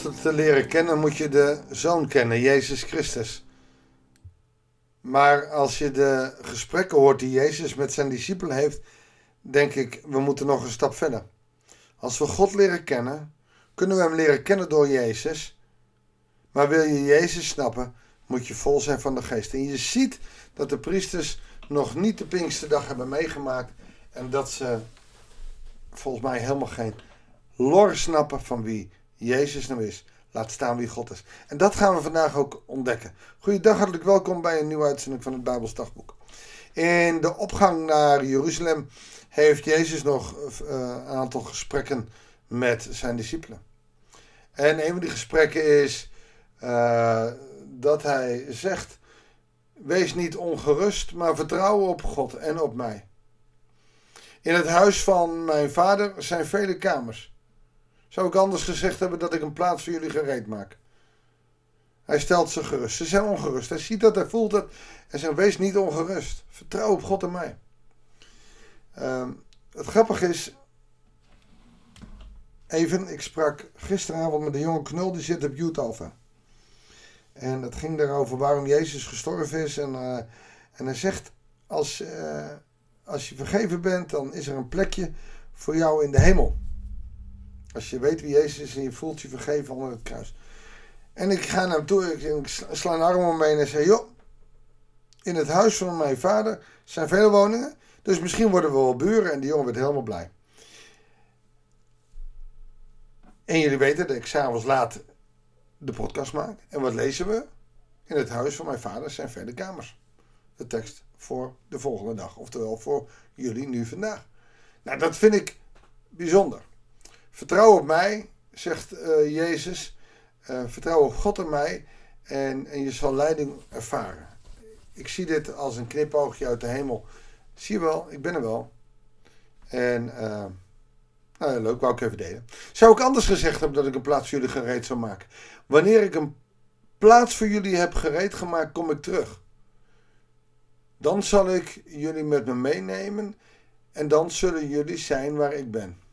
Te leren kennen, moet je de Zoon kennen, Jezus Christus. Maar als je de gesprekken hoort die Jezus met zijn discipelen heeft, denk ik, we moeten nog een stap verder. Als we God leren kennen, kunnen we hem leren kennen door Jezus. Maar wil je Jezus snappen, moet je vol zijn van de geest. En je ziet dat de priesters nog niet de Pinksterdag hebben meegemaakt. En dat ze volgens mij helemaal geen lor snappen van wie Jezus nou is. Laat staan wie God is. En dat gaan we vandaag ook ontdekken. Goeiedag, hartelijk welkom bij een nieuwe uitzending van het Bijbelsdagboek. In de opgang naar Jeruzalem heeft Jezus nog uh, een aantal gesprekken met zijn discipelen. En een van die gesprekken is uh, dat hij zegt: Wees niet ongerust, maar vertrouw op God en op mij. In het huis van mijn vader zijn vele kamers. Zou ik anders gezegd hebben dat ik een plaats voor jullie gereed maak? Hij stelt ze gerust. Ze zijn ongerust. Hij ziet dat, hij voelt het. En zegt: Wees niet ongerust. Vertrouw op God en mij. Uh, het grappige is. Even, ik sprak gisteravond met een jonge knul die zit op Alpha. En het ging daarover waarom Jezus gestorven is. En, uh, en hij zegt: als, uh, als je vergeven bent, dan is er een plekje voor jou in de hemel. Als je weet wie Jezus is en je voelt je vergeven onder het kruis. En ik ga naar hem toe, ik, sla een arm heen en zeg: Joh, in het huis van mijn vader zijn vele woningen. Dus misschien worden we wel buren. En die jongen werd helemaal blij. En jullie weten dat ik s'avonds laat de podcast maak. En wat lezen we? In het huis van mijn vader zijn verder kamers. De tekst voor de volgende dag. Oftewel voor jullie nu vandaag. Nou, dat vind ik bijzonder. Vertrouw op mij, zegt uh, Jezus. Uh, vertrouw op God en mij. En, en je zal leiding ervaren. Ik zie dit als een knipoogje uit de hemel. Zie je wel, ik ben er wel. En uh, nou, leuk, wou ik even delen. Zou ik anders gezegd hebben dat ik een plaats voor jullie gereed zou maken? Wanneer ik een plaats voor jullie heb gereed gemaakt, kom ik terug. Dan zal ik jullie met me meenemen en dan zullen jullie zijn waar ik ben.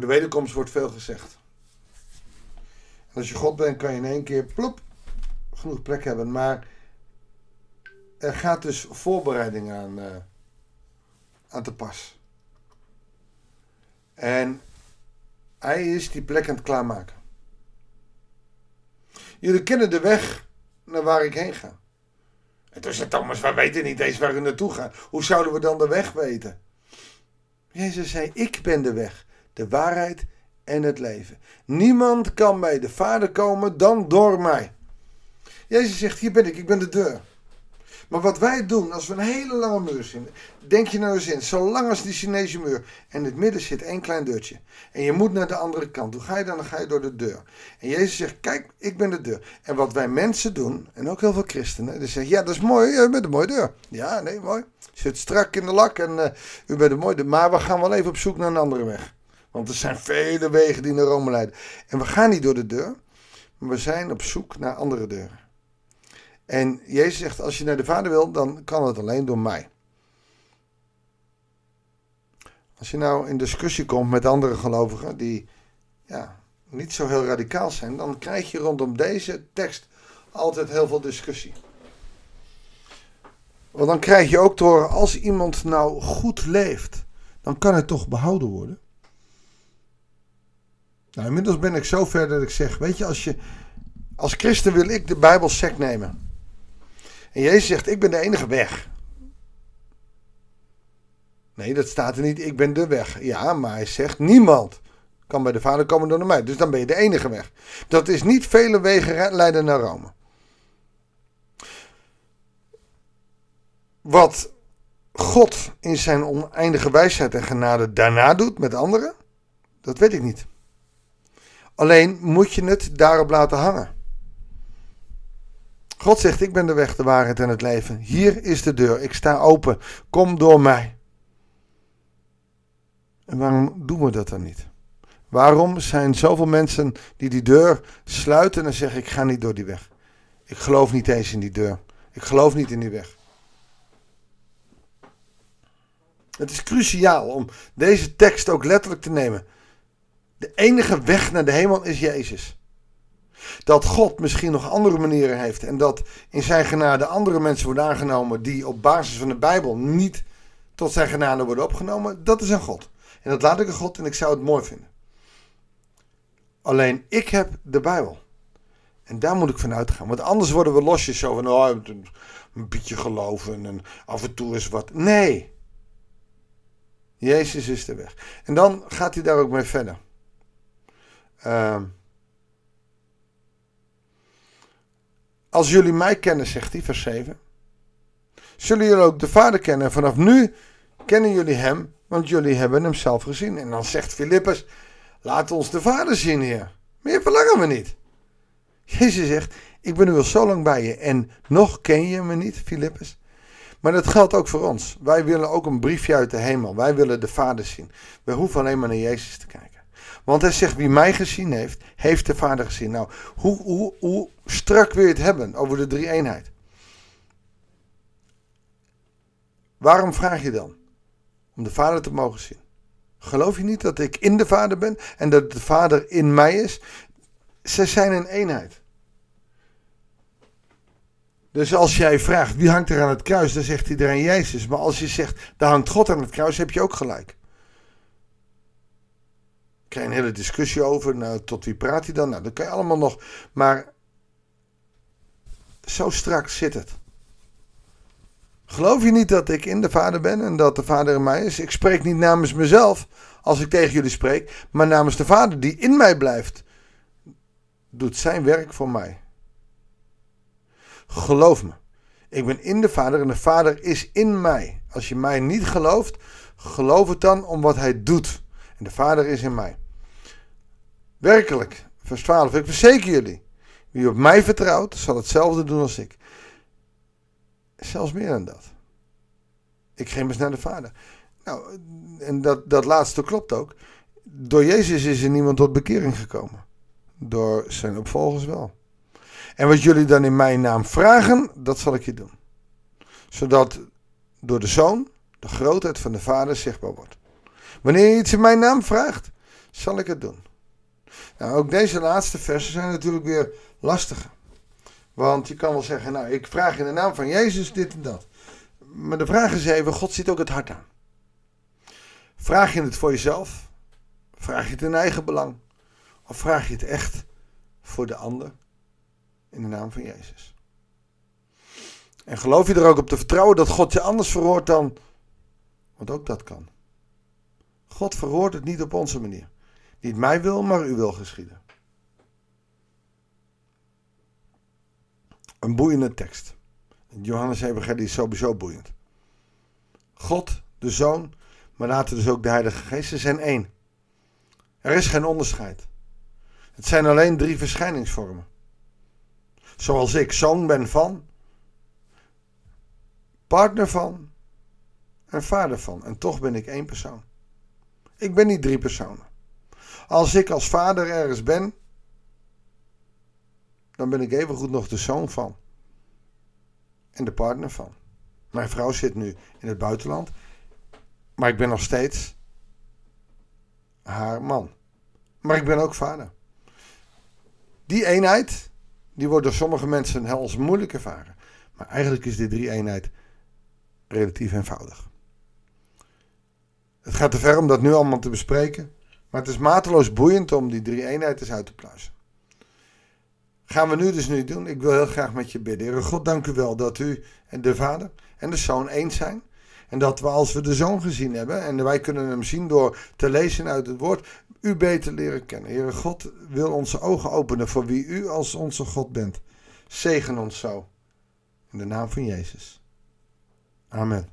De wederkomst wordt veel gezegd. En als je God bent, kan je in één keer plop genoeg plek hebben. Maar er gaat dus voorbereiding aan, uh, aan te pas. En hij is die plek aan het klaarmaken. Jullie kennen de weg naar waar ik heen ga. En toen zei Thomas, we weten niet eens waar we naartoe gaan. Hoe zouden we dan de weg weten? Jezus zei, ik ben de weg, de waarheid en het leven. Niemand kan bij de Vader komen dan door mij. Jezus zegt, hier ben ik, ik ben de deur. Maar wat wij doen, als we een hele lange muur zien, denk je nou eens in, zo lang als die Chinese muur, en in het midden zit één klein deurtje. En je moet naar de andere kant. Hoe ga je dan? Dan ga je door de deur. En Jezus zegt, kijk, ik ben de deur. En wat wij mensen doen, en ook heel veel christenen, die zeggen, ja, dat is mooi, u bent een mooie deur. Ja, nee, mooi. Zit strak in de lak en uh, u bent een mooie deur. Maar we gaan wel even op zoek naar een andere weg. Want er zijn vele wegen die naar Rome leiden. En we gaan niet door de deur, maar we zijn op zoek naar andere deuren. En Jezus zegt, als je naar de Vader wil, dan kan het alleen door mij. Als je nou in discussie komt met andere gelovigen die ja, niet zo heel radicaal zijn, dan krijg je rondom deze tekst altijd heel veel discussie. Want dan krijg je ook te horen, als iemand nou goed leeft, dan kan het toch behouden worden. Nou, inmiddels ben ik zo ver dat ik zeg, weet je, als je, als christen wil ik de Bijbel sec nemen. En Jezus zegt, ik ben de enige weg. Nee, dat staat er niet, ik ben de weg. Ja, maar hij zegt, niemand kan bij de Vader komen door mij. Dus dan ben je de enige weg. Dat is niet vele wegen leiden naar Rome. Wat God in zijn oneindige wijsheid en genade daarna doet met anderen, dat weet ik niet. Alleen moet je het daarop laten hangen. God zegt: Ik ben de weg, de waarheid en het leven. Hier is de deur. Ik sta open. Kom door mij. En waarom doen we dat dan niet? Waarom zijn zoveel mensen die die deur sluiten en zeggen: Ik ga niet door die weg? Ik geloof niet eens in die deur. Ik geloof niet in die weg. Het is cruciaal om deze tekst ook letterlijk te nemen. De enige weg naar de hemel is Jezus. Dat God misschien nog andere manieren heeft en dat in zijn genade andere mensen worden aangenomen die op basis van de Bijbel niet tot zijn genade worden opgenomen, dat is een God. En dat laat ik een God en ik zou het mooi vinden. Alleen ik heb de Bijbel. En daar moet ik van uitgaan. Want anders worden we losjes zo van oh, een beetje geloven en af en toe is wat. Nee. Jezus is de weg. En dan gaat hij daar ook mee verder. Uh, als jullie mij kennen, zegt hij, vers 7. Zullen jullie ook de Vader kennen? En vanaf nu kennen jullie hem, want jullie hebben hem zelf gezien. En dan zegt Filippus, laat ons de Vader zien, Heer. Meer verlangen we niet. Jezus zegt, ik ben nu al zo lang bij je en nog ken je me niet, Filippus. Maar dat geldt ook voor ons. Wij willen ook een briefje uit de hemel. Wij willen de Vader zien. We hoeven alleen maar naar Jezus te kijken. Want hij zegt, wie mij gezien heeft, heeft de Vader gezien. Nou, hoe, hoe, hoe strak wil je het hebben over de drie eenheid? Waarom vraag je dan? Om de Vader te mogen zien. Geloof je niet dat ik in de Vader ben en dat de Vader in mij is? Ze zijn een eenheid. Dus als jij vraagt wie hangt er aan het kruis, dan zegt iedereen Jezus. Maar als je zegt, daar hangt God aan het kruis, heb je ook gelijk. Ik krijg een hele discussie over. Nou, tot wie praat hij dan? Nou, dat kan je allemaal nog. Maar zo strak zit het. Geloof je niet dat ik in de Vader ben en dat de Vader in mij is? Ik spreek niet namens mezelf als ik tegen jullie spreek, maar namens de Vader die in mij blijft, doet zijn werk voor mij. Geloof me. Ik ben in de Vader en de Vader is in mij. Als je mij niet gelooft, geloof het dan om wat hij doet. En de Vader is in mij. Werkelijk, vers 12. Ik verzeker jullie. Wie op mij vertrouwt, zal hetzelfde doen als ik. Zelfs meer dan dat. Ik ging eens naar de Vader. Nou, en dat, dat laatste klopt ook. Door Jezus is er niemand tot bekering gekomen. Door zijn opvolgers wel. En wat jullie dan in mijn naam vragen, dat zal ik je doen. Zodat door de Zoon de grootheid van de Vader zichtbaar wordt. Wanneer je iets in mijn naam vraagt, zal ik het doen. Nou, ook deze laatste versen zijn natuurlijk weer lastige. Want je kan wel zeggen, nou, ik vraag in de naam van Jezus dit en dat. Maar de vraag is even, God ziet ook het hart aan. Vraag je het voor jezelf? Vraag je het in eigen belang? Of vraag je het echt voor de ander? In de naam van Jezus. En geloof je er ook op te vertrouwen dat God je anders verhoort dan. Want ook dat kan. God verhoort het niet op onze manier. Niet mij wil, maar u wil geschieden. Een boeiende tekst. Johannes Evangelie is sowieso boeiend. God, de Zoon, maar later dus ook de Heilige Geest, ze zijn één. Er is geen onderscheid. Het zijn alleen drie verschijningsvormen. Zoals ik zoon ben van, partner van en vader van. En toch ben ik één persoon. Ik ben niet drie personen. Als ik als vader ergens ben, dan ben ik evengoed nog de zoon van. En de partner van. Mijn vrouw zit nu in het buitenland, maar ik ben nog steeds haar man. Maar ik ben ook vader. Die eenheid, die wordt door sommige mensen als moeilijk ervaren. Maar eigenlijk is die drie eenheid relatief eenvoudig. Het gaat te ver om dat nu allemaal te bespreken. Maar het is mateloos boeiend om die drie eenheid eens uit te pluizen. Gaan we nu dus nu doen. Ik wil heel graag met je bidden. Heer God, dank u wel dat u en de Vader en de Zoon eens zijn. En dat we als we de Zoon gezien hebben, en wij kunnen hem zien door te lezen uit het woord, u beter leren kennen. Heere God wil onze ogen openen voor wie u als onze God bent. Zegen ons zo. In de naam van Jezus. Amen.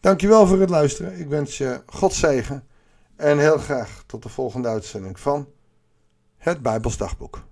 Dankjewel voor het luisteren. Ik wens je God zegen. En heel graag tot de volgende uitzending van het Bijbels Dagboek.